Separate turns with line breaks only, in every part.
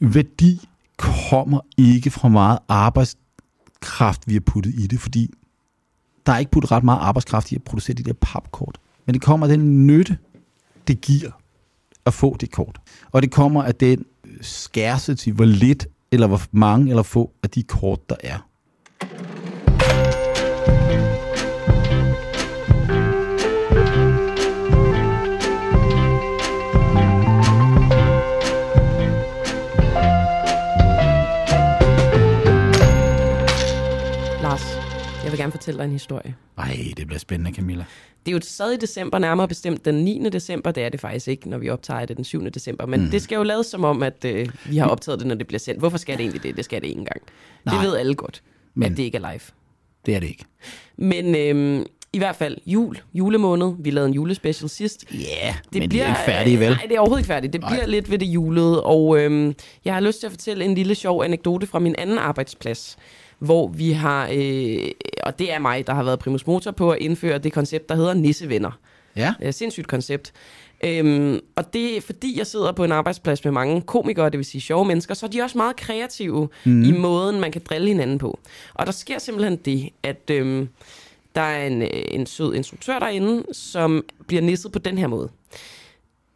værdi kommer ikke fra meget arbejdskraft, vi har puttet i det, fordi der er ikke puttet ret meget arbejdskraft i at producere de der papkort. Men det kommer af den nytte, det giver at få det kort. Og det kommer af den scarcity, hvor lidt eller hvor mange eller få af de kort, der er.
Gerne fortælle dig en historie.
Ej, det bliver spændende, Camilla.
Det er jo stadig december, nærmere bestemt den 9. december. Det er det faktisk ikke, når vi optager det den 7. december. Men mm. det skal jo lades som om, at øh, vi har optaget det, når det bliver sendt. Hvorfor skal det egentlig det? Det skal det ikke engang. Nej. Det ved alle godt,
Men-
at det ikke er live.
Det er det ikke.
Men øhm, i hvert fald jul, julemåned. Vi lavede en julespecial sidst.
Ja, yeah, det men bliver, de er ikke færdige, vel?
Nej, det er overhovedet ikke færdigt. Det bliver lidt ved det julede. Og øhm, jeg har lyst til at fortælle en lille sjov anekdote fra min anden arbejdsplads. Hvor vi har, øh, og det er mig, der har været primus motor på at indføre det koncept, der hedder nissevenner.
Ja,
Det er et sindssygt koncept. Øhm, og det er fordi, jeg sidder på en arbejdsplads med mange komikere, det vil sige sjove mennesker, så er de også meget kreative mm. i måden, man kan drille hinanden på. Og der sker simpelthen det, at øhm, der er en, øh, en sød instruktør derinde, som bliver nisset på den her måde.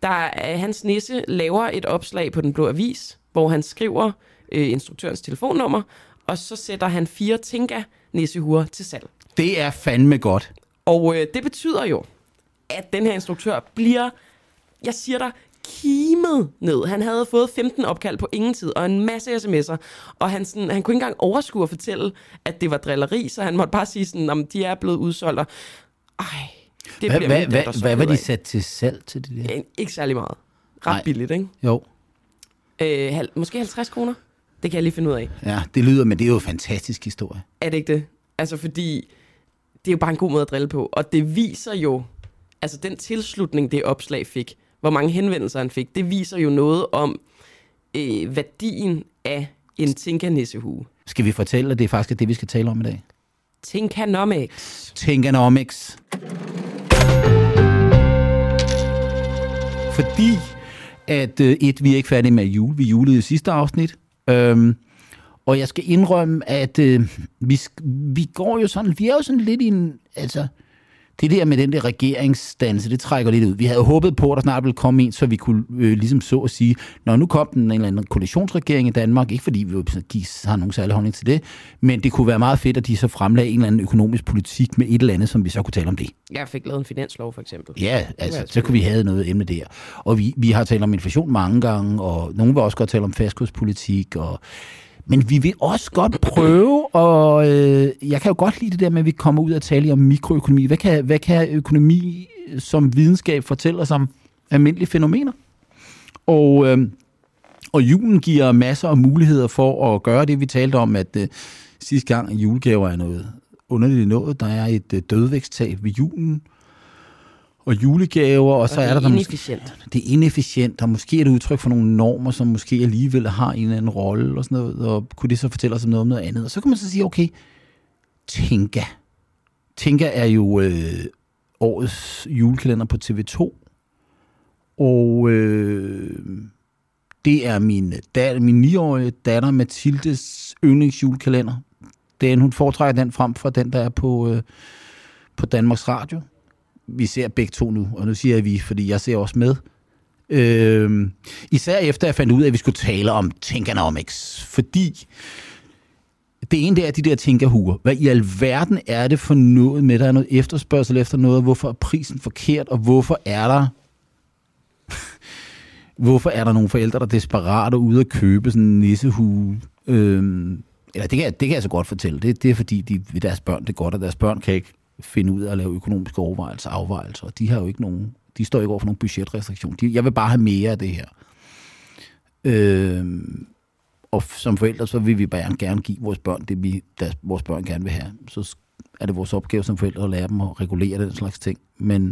Der er, hans nisse laver et opslag på Den Blå Avis, hvor han skriver øh, instruktørens telefonnummer, og så sætter han fire Tinka nissehuer til salg.
det er fandme godt.
Og øh, det betyder jo, at den her instruktør bliver, jeg siger dig, kimet ned. Han havde fået 15 opkald på ingen tid, og en masse sms'er, og han, sådan, han kunne ikke engang overskue at fortælle, at det var drilleri, så han måtte bare sige sådan, om de er blevet udsolgt, og ej, det
Hvad,
bliver min datter
hvad,
så
hvad var de sat til salg til det der?
Ja, Ikke særlig meget. Ret
Nej.
Billigt, ikke?
Jo,
Øh, hal- måske 50 kroner? Det kan jeg lige finde ud af.
ja, det lyder, men det er jo en fantastisk historie.
Er det ikke det? Altså fordi, det er jo bare en god måde at drille på. Og det viser jo, altså den tilslutning, det opslag fik, hvor mange henvendelser han fik, det viser jo noget om øh, værdien af en Tinka-nissehue.
Skal vi fortælle, at det er faktisk det, vi skal tale om i dag?
Tinkanomics.
Tinkanomics. Fordi at øh, et, vi er ikke færdige med jul. Vi julede i sidste afsnit. Øhm, og jeg skal indrømme, at øh, vi, vi går jo sådan, vi er jo sådan lidt i en, altså, det der med den der regeringsdannelse, det trækker lidt ud. Vi havde håbet på, at der snart ville komme en, så vi kunne øh, ligesom så at sige, når nu kom den en eller anden koalitionsregering i Danmark, ikke fordi vi jo har nogen særlig holdning til det, men det kunne være meget fedt, at de så fremlagde en eller anden økonomisk politik med et eller andet, som vi så kunne tale om det.
Jeg fik lavet en finanslov, for eksempel.
Ja, altså, så kunne vi have noget emne der. Og vi, vi har talt om inflation mange gange, og nogen vil også godt tale om fastkurspolitik, og men vi vil også godt prøve, og øh, jeg kan jo godt lide det der med, at vi kommer ud og tale om mikroøkonomi. Hvad kan, hvad kan økonomi som videnskab fortælle os om almindelige fænomener? Og, øh, og julen giver masser af muligheder for at gøre det, vi talte om, at øh, sidste gang julegaver er noget underligt noget. Der er et øh, dødvægtstab ved julen, og julegaver, og så
og
er
det
der, der måske,
inefficient.
det er inefficient, og måske er det udtryk for nogle normer, som måske alligevel har en eller anden rolle og sådan noget, og kunne det så fortælle os noget om noget andet? Og så kan man så sige, okay, Tinka. Tinka er jo øh, årets julekalender på TV2, og øh, det er min, datter, min 9-årige datter Mathildes yndlingsjulekalender. Den, hun foretrækker den frem for den, der er på, øh, på Danmarks Radio vi ser begge to nu, og nu siger jeg vi, fordi jeg ser også med. Øh, især efter jeg fandt ud af, at vi skulle tale om Tinkernomics, fordi det ene der er de der tænkerhuer. Hvad i alverden er det for noget med, der er noget efterspørgsel efter noget, hvorfor er prisen forkert, og hvorfor er der hvorfor er der nogle forældre, der er desperate ude at købe sådan en nissehue? Øhm, eller det kan, jeg- det kan jeg så godt fortælle. Det, det er fordi, de, deres børn det er godt, og deres børn kan ikke finde ud af at lave økonomiske overvejelser og afvejelser. De har jo ikke nogen, de står ikke over for nogen budgetrestriktion. De, jeg vil bare have mere af det her. Øh, og som forældre, så vil vi bare gerne give vores børn det, vi, deres, vores børn gerne vil have. Så er det vores opgave som forældre at lære dem at regulere den slags ting. Men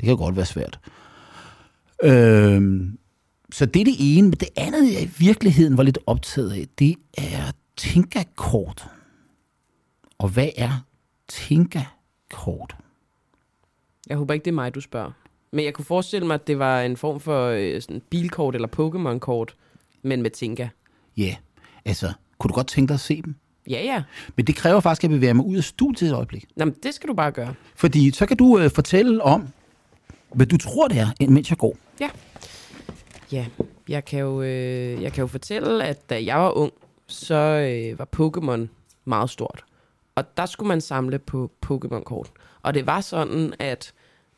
det kan godt være svært. Øh, så det er det ene. Men det andet, jeg i virkeligheden var lidt optaget af, det er Tinka-kort. Og hvad er Tinka-kort?
Jeg håber ikke, det er mig, du spørger. Men jeg kunne forestille mig, at det var en form for øh, sådan bilkort eller Pokémon-kort, men med Tinka.
Ja, altså, kunne du godt tænke dig at se dem?
Ja, ja.
Men det kræver faktisk, at jeg bevæger mig ud af studiet et øjeblik.
Jamen, det skal du bare gøre.
Fordi så kan du øh, fortælle om, hvad du tror, det er, mens jeg går.
Ja. Ja, jeg kan jo, øh, jeg kan jo fortælle, at da jeg var ung, så øh, var Pokémon meget stort. Og der skulle man samle på Pokémon-kort. Og det var sådan, at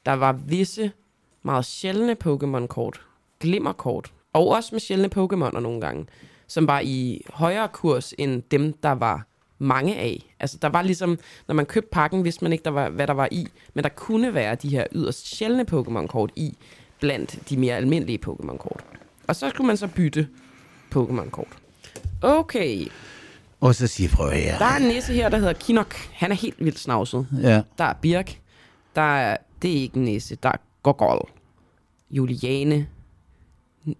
der var visse meget sjældne Pokémon-kort, glimmerkort, og også med sjældne Pokémoner nogle gange, som var i højere kurs end dem, der var mange af. Altså der var ligesom, når man købte pakken, vidste man ikke, der var, hvad der var i, men der kunne være de her yderst sjældne Pokémon-kort i, blandt de mere almindelige Pokémon-kort. Og så skulle man så bytte Pokémon-kort. Okay,
og så siger prøv her.
der er en næse her, der hedder Kinok. Han er helt vildt snavset.
Ja.
Der er Birk. Der er, det er ikke en nisse. Der er Gogol. Juliane.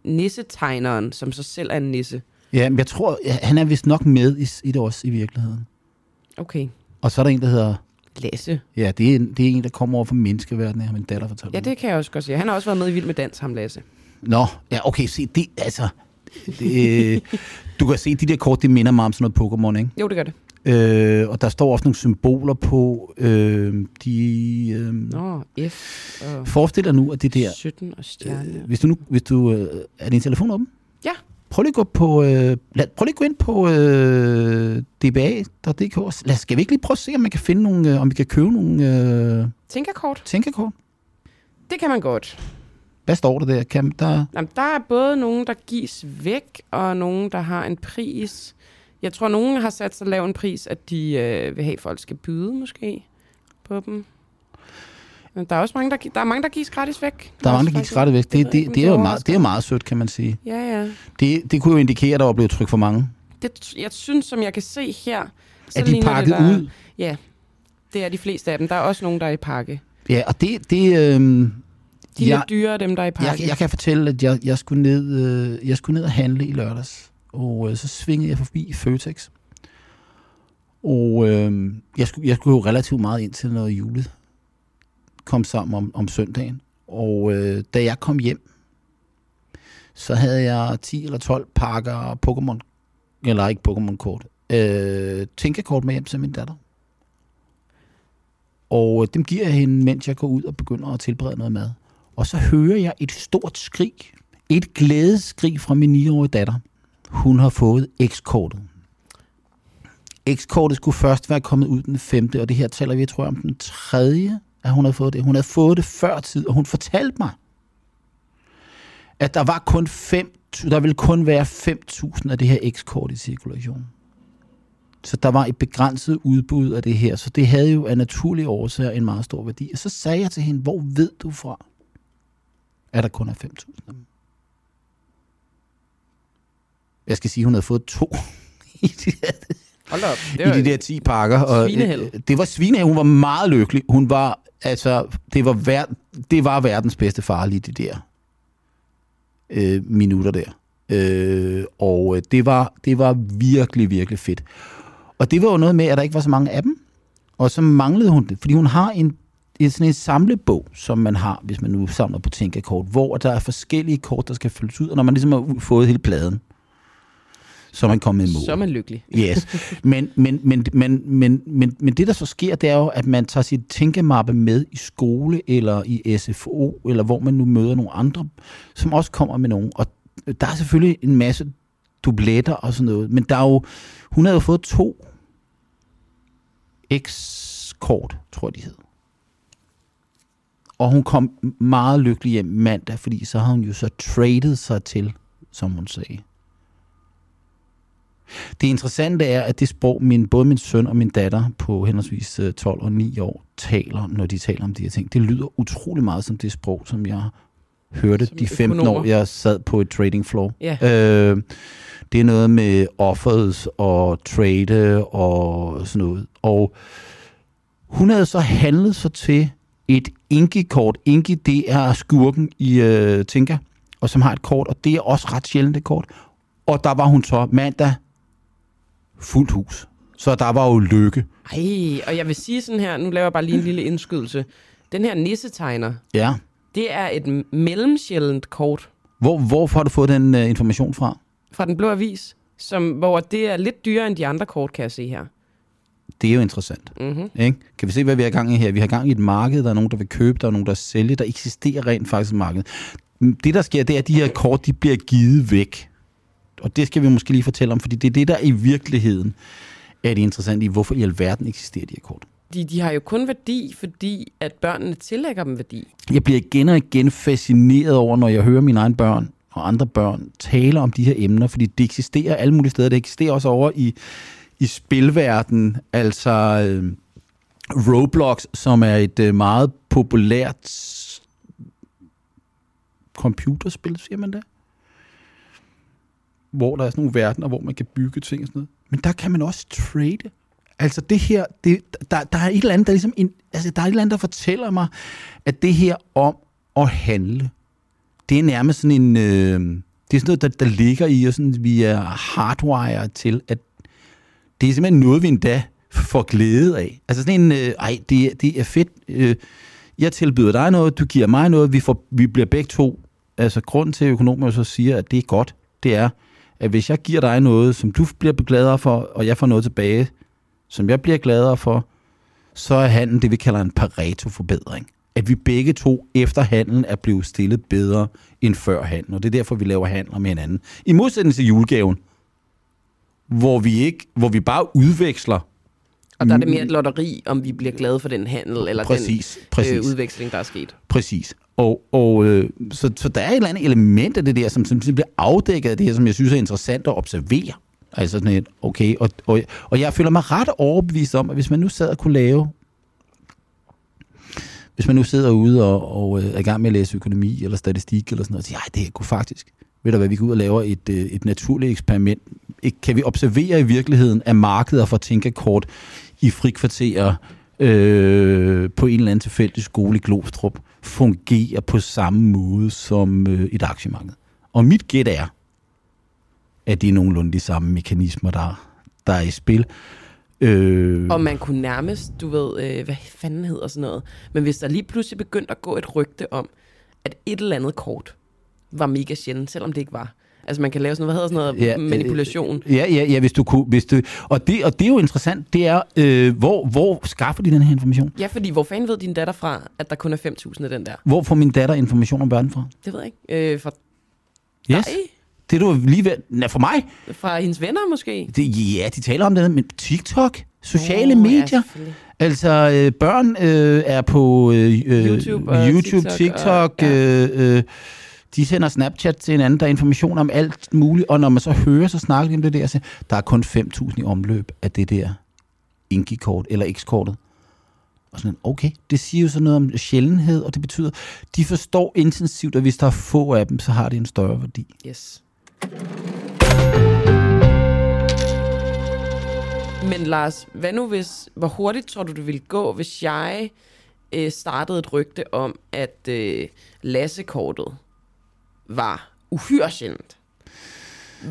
Nissetegneren, som så selv er en nisse.
ja, men jeg tror, han er vist nok med i, i det også i virkeligheden.
Okay.
Og så er der en, der hedder,
Lasse.
ja, det er, en- det er en, der kommer over fra menneskeverdenen, har min datter fortalt
Ja, det kan jeg også godt sige. Han har også været med i Vild med Dans, ham Lasse.
Nå, ja, okay, se, det, altså, øh, du kan se, de der kort, det minder mig om sådan noget Pokémon, ikke?
Jo, det gør det.
Øh, og der står også nogle symboler på, øh, de, øh,
Nå, F og
forestil dig nu, at det der,
17 og stjerne.
øh, hvis du nu, hvis du, øh, er din telefon åben?
Ja.
Prøv lige at gå på, øh, lad, prøv lige at gå ind på øh, dba.dk. Lad, skal vi ikke lige prøve at se, om man kan finde nogle, øh, om vi kan købe nogle øh,
Tænkerkort.
tænkekort?
Det kan man godt.
Hvad står der der? Kan, der
Jamen, der er både nogen, der gives væk, og nogen, der har en pris. Jeg tror, nogen har sat så lav en pris, at de øh, vil have, at folk skal byde måske på dem. Men der er også mange, der, der, er mange, der gives gratis væk.
der er mange, der
faktisk.
skrættet væk. Det, det,
om
det, er jo meget, det er meget sødt, kan man sige.
Ja, ja.
Det, det kunne jo indikere, at der var blevet trykt for mange.
Det, jeg synes, som jeg kan se her, så
Er de pakket
det, der,
ud?
Ja, det er de fleste af dem. Der er også nogen, der er i pakke.
Ja, og det... det øh,
De er
jeg,
dyrere, dem der er i pakke.
jeg, jeg kan fortælle, at jeg, jeg, skulle ned, øh, jeg skulle ned og handle i lørdags. Og øh, så svingede jeg forbi Føtex. Og øh, jeg, skulle, jeg skulle jo relativt meget ind til noget julet. Kom sammen om, om søndagen. Og øh, da jeg kom hjem, så havde jeg 10 eller 12 pakker Pokémon, eller ikke Pokémon-kort, øh, tænkekort med hjem til min datter. Og øh, dem giver jeg hende, mens jeg går ud og begynder at tilberede noget mad. Og så hører jeg et stort skrig. Et glædeskrig fra min 9-årige datter. Hun har fået X-kortet. X-kortet skulle først være kommet ud den 5. Og det her taler vi, tror jeg, om den 3. at hun havde fået det. Hun havde fået det før tid, og hun fortalte mig, at der var kun 5, der ville kun være 5.000 af det her X-kort i cirkulation. Så der var et begrænset udbud af det her, så det havde jo af naturlige årsager en meget stor værdi. Og så sagde jeg til hende, hvor ved du fra, at der kun er 5.000 af dem? Jeg skal sige, hun havde fået to i de der,
Hold op.
i de der 10 pakker. Og, øh, det var svineheld. Hun var meget lykkelig. Hun var, altså, det var, ver, det var verdens bedste far lige de der øh, minutter der. Øh, og øh, det var, det var virkelig, virkelig fedt. Og det var jo noget med, at der ikke var så mange af dem. Og så manglede hun det, fordi hun har en, en sådan en samlebog, som man har, hvis man nu samler på tænkekort, hvor der er forskellige kort, der skal fyldes ud, og når man ligesom har fået hele pladen, så er man kommet i mål.
Så er man lykkelig.
Yes. Men, men, men, men, men, men, men det, der så sker, det er jo, at man tager sit tænkemappe med i skole eller i SFO, eller hvor man nu møder nogle andre, som også kommer med nogen. Og der er selvfølgelig en masse dubletter og sådan noget, men der er jo, hun havde jo fået to X-kort, tror jeg, de hed. Og hun kom meget lykkelig hjem mandag, fordi så har hun jo så traded sig til, som hun sagde. Det interessante er, at det sprog, min, både min søn og min datter på henholdsvis øh, 12 og 9 år taler, når de taler om de her ting, det lyder utrolig meget som det sprog, som jeg hørte
Som
de 15
økonomer.
år, jeg sad på et trading floor.
Ja.
Øh, det er noget med offers og trade og sådan noget. Og hun havde så handlet sig til et Inki-kort. Inki, det er skurken i øh, Tinka, og som har et kort, og det er også ret sjældent et kort. Og der var hun så mandag fuldt hus. Så der var jo lykke.
Ej, og jeg vil sige sådan her, nu laver jeg bare lige en lille indskydelse. Den her nissetegner,
Ja.
det er et mellemsjældent kort
Hvor, hvorfor har du fået den uh, information fra?
fra den blå avis. som, hvor det er lidt dyrere end de andre kort, kan jeg se her.
Det er jo interessant.
Mm-hmm.
Ikke? Kan vi se, hvad vi har gang i her? Vi har gang i et marked, der er nogen, der vil købe, der er nogen, der sælger. Der eksisterer rent faktisk et marked. Det, der sker, det er, at de her kort, de bliver givet væk. Og det skal vi måske lige fortælle om, fordi det er det, der i virkeligheden er det interessante i, hvorfor i alverden eksisterer de her kort.
De, de har jo kun værdi, fordi at børnene tillægger dem værdi.
Jeg bliver igen og igen fascineret over, når jeg hører mine egne børn og andre børn tale om de her emner, fordi det eksisterer alle mulige steder. Det eksisterer også over i, i spilverden, altså øh, Roblox, som er et øh, meget populært computerspil, siger man det? Hvor der er sådan nogle verdener, hvor man kan bygge ting og sådan noget. Men der kan man også trade. Altså det her, det, der, der er et eller andet, der ligesom, en, altså der er et eller andet, der fortæller mig, at det her om at handle, det er nærmest sådan en, øh, det er sådan noget, der, der ligger i, og sådan, vi er hardwired til, at det er simpelthen noget, vi endda får glæde af. Altså sådan en, øh, ej, det, det er fedt, øh, jeg tilbyder dig noget, du giver mig noget, vi, får, vi bliver begge to, altså grund til, at økonomer så siger, at det er godt, det er, at hvis jeg giver dig noget, som du bliver gladere for, og jeg får noget tilbage, som jeg bliver gladere for, så er handlen det, vi kalder en Pareto-forbedring. At vi begge to efter handlen er blevet stillet bedre end før handlen, og det er derfor, vi laver handler med hinanden. I modsætning til julegaven, hvor vi, ikke, hvor vi bare udveksler
Og der er det mere et lotteri, om vi bliver glade for den handel, eller
Præcis,
den
præcis.
Øh, udveksling, der er sket.
Præcis. Og, og øh, så, så der er et eller andet element af det der, som simpelthen bliver afdækket af det her, som jeg synes er interessant at observere. Altså sådan et, okay, og, og, og jeg føler mig ret overbevist om, at hvis man nu sad og kunne lave, hvis man nu sidder ude og, og øh, er i gang med at læse økonomi eller statistik eller sådan noget, og siger, det her kunne faktisk, ved du hvad, vi går ud og laver et, øh, et naturligt eksperiment. Ikke, kan vi observere i virkeligheden, at markeder for tænkekort i frikvarterer øh, på en eller anden tilfældig skole i Glostrup fungerer på samme måde som øh, et aktiemarked. Og mit gæt er, at det er nogenlunde de samme mekanismer, der, der er i spil. Øh,
Og man kunne nærmest, du ved, øh, hvad fanden hedder sådan noget. Men hvis der lige pludselig begyndte at gå et rygte om, at et eller andet kort var mega sjældent, selvom det ikke var. Altså man kan lave sådan noget, hvad hedder sådan noget,
Ja, øh,
manipulation.
Ja, ja, ja, hvis du kunne. Hvis du, og, det, og det er jo interessant, det er, øh, hvor, hvor skaffer de den her information?
Ja, fordi hvor fanden ved din datter fra, at der kun er 5.000 af den der?
Hvor får min datter information om verden fra?
Det ved jeg ikke. Øh, fra
Yes.
dig?
Det er du lige ved... Nej, for mig?
Fra hendes venner måske?
Det, ja, de taler om det, men TikTok, sociale oh,
ja,
medier.
selvfølgelig.
Altså, øh, børn øh, er på øh, øh,
YouTube og
YouTube
TikTok
TikTok.
og- ja.
øh, øh, de sender Snapchat til hinanden, der er information om alt muligt, og når man så hører, så snakker de om det der, så der er kun 5.000 i omløb af det der Inki-kort, eller X-kortet. Og sådan, okay, det siger jo sådan noget om sjældenhed, og det betyder, de forstår intensivt, at hvis der er få af dem, så har det en større værdi.
Yes. Men Lars, hvad nu hvis, hvor hurtigt tror du, det ville gå, hvis jeg øh, startede et rygte om, at øh, Lassekortet var uhyre sjældent?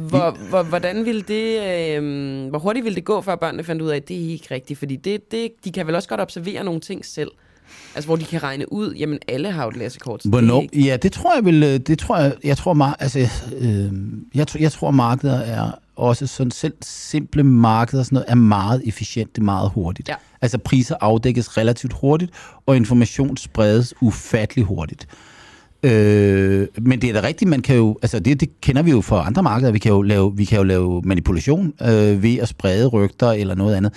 Hvor, hvor, hvordan ville det, øh, hvor hurtigt ville det gå, før børnene fandt ud af, at det er ikke rigtigt? Fordi det, det, de kan vel også godt observere nogle ting selv. Altså, hvor de kan regne ud, jamen alle har jo et det er
Hvornår?
ikke-
Ja, det tror jeg vil, øh, det tror jeg, jeg tror, mar- altså, øh, jeg, tror, jeg tror markeder er også sådan selv simple markeder sådan noget, er meget efficiente meget hurtigt.
Ja.
Altså priser afdækkes relativt hurtigt, og information spredes ufattelig hurtigt. Øh, men det er da rigtigt, man kan jo, altså det, det kender vi jo fra andre markeder, vi kan jo lave, vi kan jo lave manipulation øh, ved at sprede rygter eller noget andet.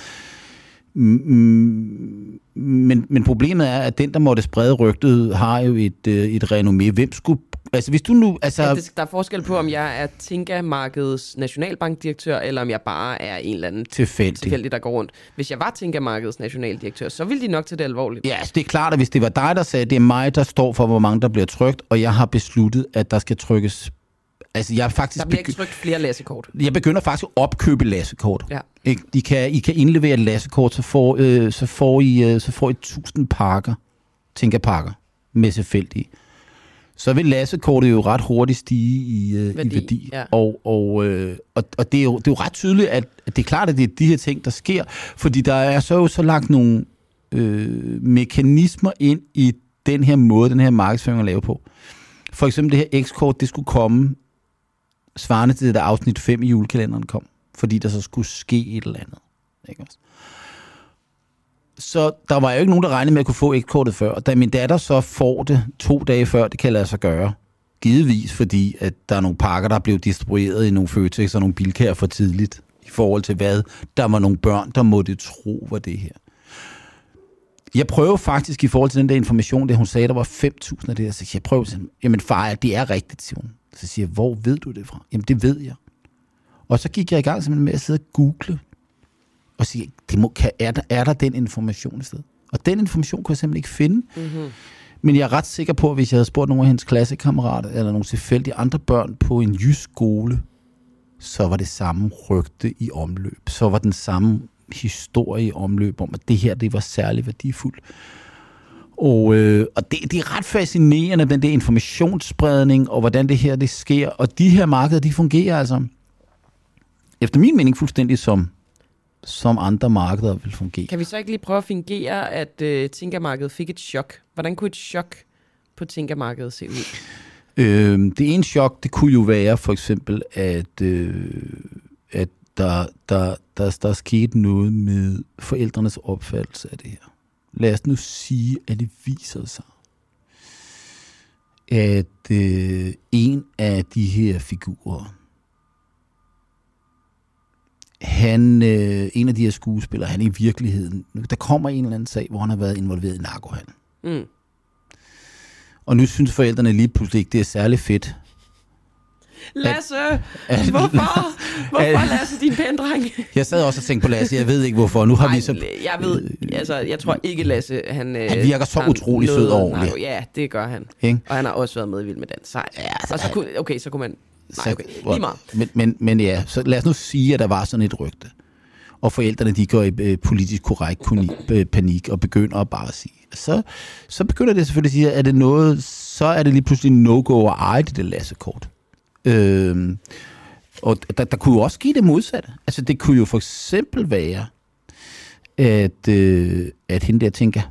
Mm, Men, men problemet er, at den, der måtte sprede rygtet, har jo et, øh, et renommé. Hvem skulle... Altså, hvis du nu... Altså,
Ja, det, der er forskel på, om jeg er Tinka-markedets nationalbankdirektør, eller om jeg bare er en eller anden
tilfældig.
tilfældig, der går rundt. Hvis jeg var Tinka-markedets nationaldirektør, så ville de nok tage det alvorligt.
Ja, altså, det er klart, at hvis det var dig, der sagde, at det er mig, der står for, hvor mange der bliver trykt, og jeg har besluttet, at der skal trykkes... Altså, jeg er faktisk...
Der bliver ikke trykt flere lassekort.
jeg begynder faktisk at opkøbe lassekort.
Ja.
Ikke? De kan, I kan indlevere et lassekort, så får, øh, så får I, øh, så får I 1000 pakker, tænker pakker, med tilfældige. Så vil lassekortet jo ret hurtigt stige i, øh,
Værdi,
i værdi.
ja.
Og, og, øh, og, og det, er jo, det er jo ret tydeligt, at, at det er klart, at det er de her ting, der sker. Fordi der er så jo så lagt nogle øh, mekanismer ind i den her måde, den her markedsføring at lave på. For eksempel det her X-kort, det skulle komme svarende til det der afsnit 5 i julekalenderen kom, fordi der så skulle ske et eller andet. Ikke også? Så der var jo ikke nogen, der regnede med at kunne få ægtekortet før. Og da min datter så får det to dage før, det kan lade sig gøre, givetvis fordi, at der er nogle pakker, der blev distribueret i nogle Føtex og nogle bilkær for tidligt, i forhold til hvad der var nogle børn, der måtte tro var det her. Jeg prøver faktisk i forhold til den der information, det hun sagde, der var 5.000 af det, her, så jeg prøver sådan, jamen far, det er rigtigt, siger hun. Så siger jeg, hvor ved du det fra? Jamen det ved jeg. Og så gik jeg i gang simpelthen med at sidde og google, og sige, det må, kan, er, der, er der den information i stedet? Og den information kunne jeg simpelthen ikke finde. Mm-hmm. Men jeg er ret sikker på, at hvis jeg havde spurgt nogle af hendes klassekammerater, eller nogle tilfældige andre børn på en jysk skole, så var det samme rygte i omløb. Så var den samme historie i omløb om, at det her det var særlig værdifuldt. Og, øh, og det, det er ret fascinerende, den der informationsspredning, og hvordan det her det sker. Og de her markeder, de fungerer altså, efter min mening, fuldstændig som, som andre markeder vil fungere.
Kan vi så ikke lige prøve at fingere, at øh, Tinkermarkedet fik et chok? Hvordan kunne et chok på Tinkermarkedet se ud?
Øh, det ene chok, det kunne jo være for eksempel, at, øh, at der, der, der, der er sket noget med forældrenes opfattelse af det her. Lad os nu sige, at det viser sig, at øh, en af de her figurer, han, øh, en af de her skuespillere, han i virkeligheden, der kommer en eller anden sag, hvor han har været involveret i narkohandel. Mm. Og nu synes forældrene lige pludselig ikke, det er særlig fedt.
Lasse! At, hvorfor? Hvorfor, Lasse, din pæne dreng?
Jeg sad også og tænkte på Lasse, jeg ved ikke hvorfor. Nu har
Nej,
vi så...
Jeg ved, altså, jeg tror ikke Lasse, han...
Han virker så utrolig sød og ordentlig.
Ja, det gør han. Ikke? Og han har også været med i Vild med Dans. Ja, altså, og så kunne, okay, så kunne man... Nej, okay, lige meget.
Men, men, men ja, så lad os nu sige, at der var sådan et rygte. Og forældrene, de går i øh, politisk korrekt øh, panik og begynder at bare sige. Så, så begynder det selvfølgelig at sige, at er det noget, så er det lige pludselig no-go at eje det, det lassekort. Øh, og der, der kunne jo også ske det modsatte. Altså det kunne jo for eksempel være, at, øh, at hende der tænker,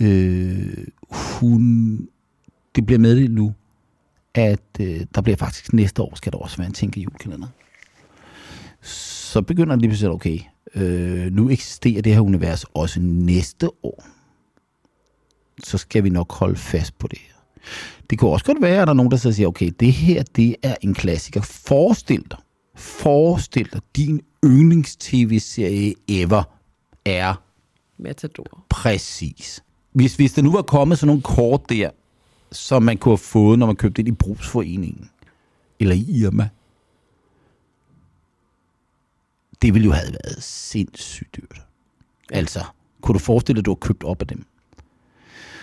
øh, hun, det bliver meddelt nu, at øh, der bliver faktisk næste år, skal der også være en tænke julekalender. Så begynder det lige pludselig, okay, øh, nu eksisterer det her univers også næste år. Så skal vi nok holde fast på det her. Det kunne også godt være, at der er nogen, der siger, okay, det her, det er en klassiker. Forestil dig, forestil dig, din yndlings-tv-serie ever er...
Matador.
Præcis. Hvis, hvis der nu var kommet sådan nogle kort der, som man kunne have fået, når man købte ind i brugsforeningen, eller i Irma, det ville jo have været sindssygt dyrt. Altså, kunne du forestille dig, at du har købt op af dem?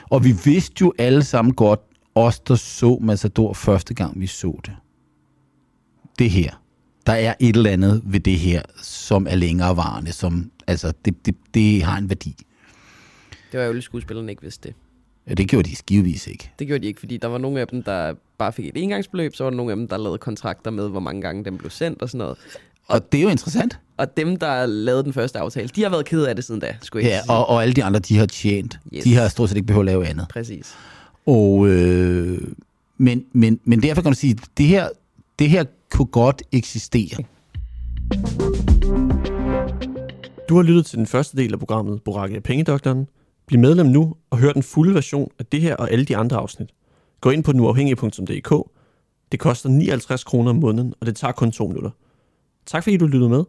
Og vi vidste jo alle sammen godt, os der så Matador første gang vi så det. Det her. Der er et eller andet ved det her, som er længerevarende, som, altså, det, det, det har en værdi.
Det var jo skuespillerne ikke vidste det.
Ja, det gjorde de skivevis ikke.
Det gjorde de ikke, fordi der var nogle af dem, der bare fik et engangsbeløb, så var der nogle af dem, der lavede kontrakter med, hvor mange gange dem blev sendt og sådan noget.
Og, og det er jo interessant.
Og dem, der lavede den første aftale, de har været ked af det siden da, skulle
jeg Ja, og, og alle de andre, de har tjent. Yes. De har stort set ikke behøvet at lave andet.
Præcis.
Og, øh, men, men, men derfor kan du sige, at det her, det her kunne godt eksistere.
Du har lyttet til den første del af programmet Boracke af Pengedoktoren. Bliv medlem nu og hør den fulde version af det her og alle de andre afsnit. Gå ind på nuafhængig.dk. Det koster 59 kroner om måneden, og det tager kun to minutter. Tak fordi du lyttede med.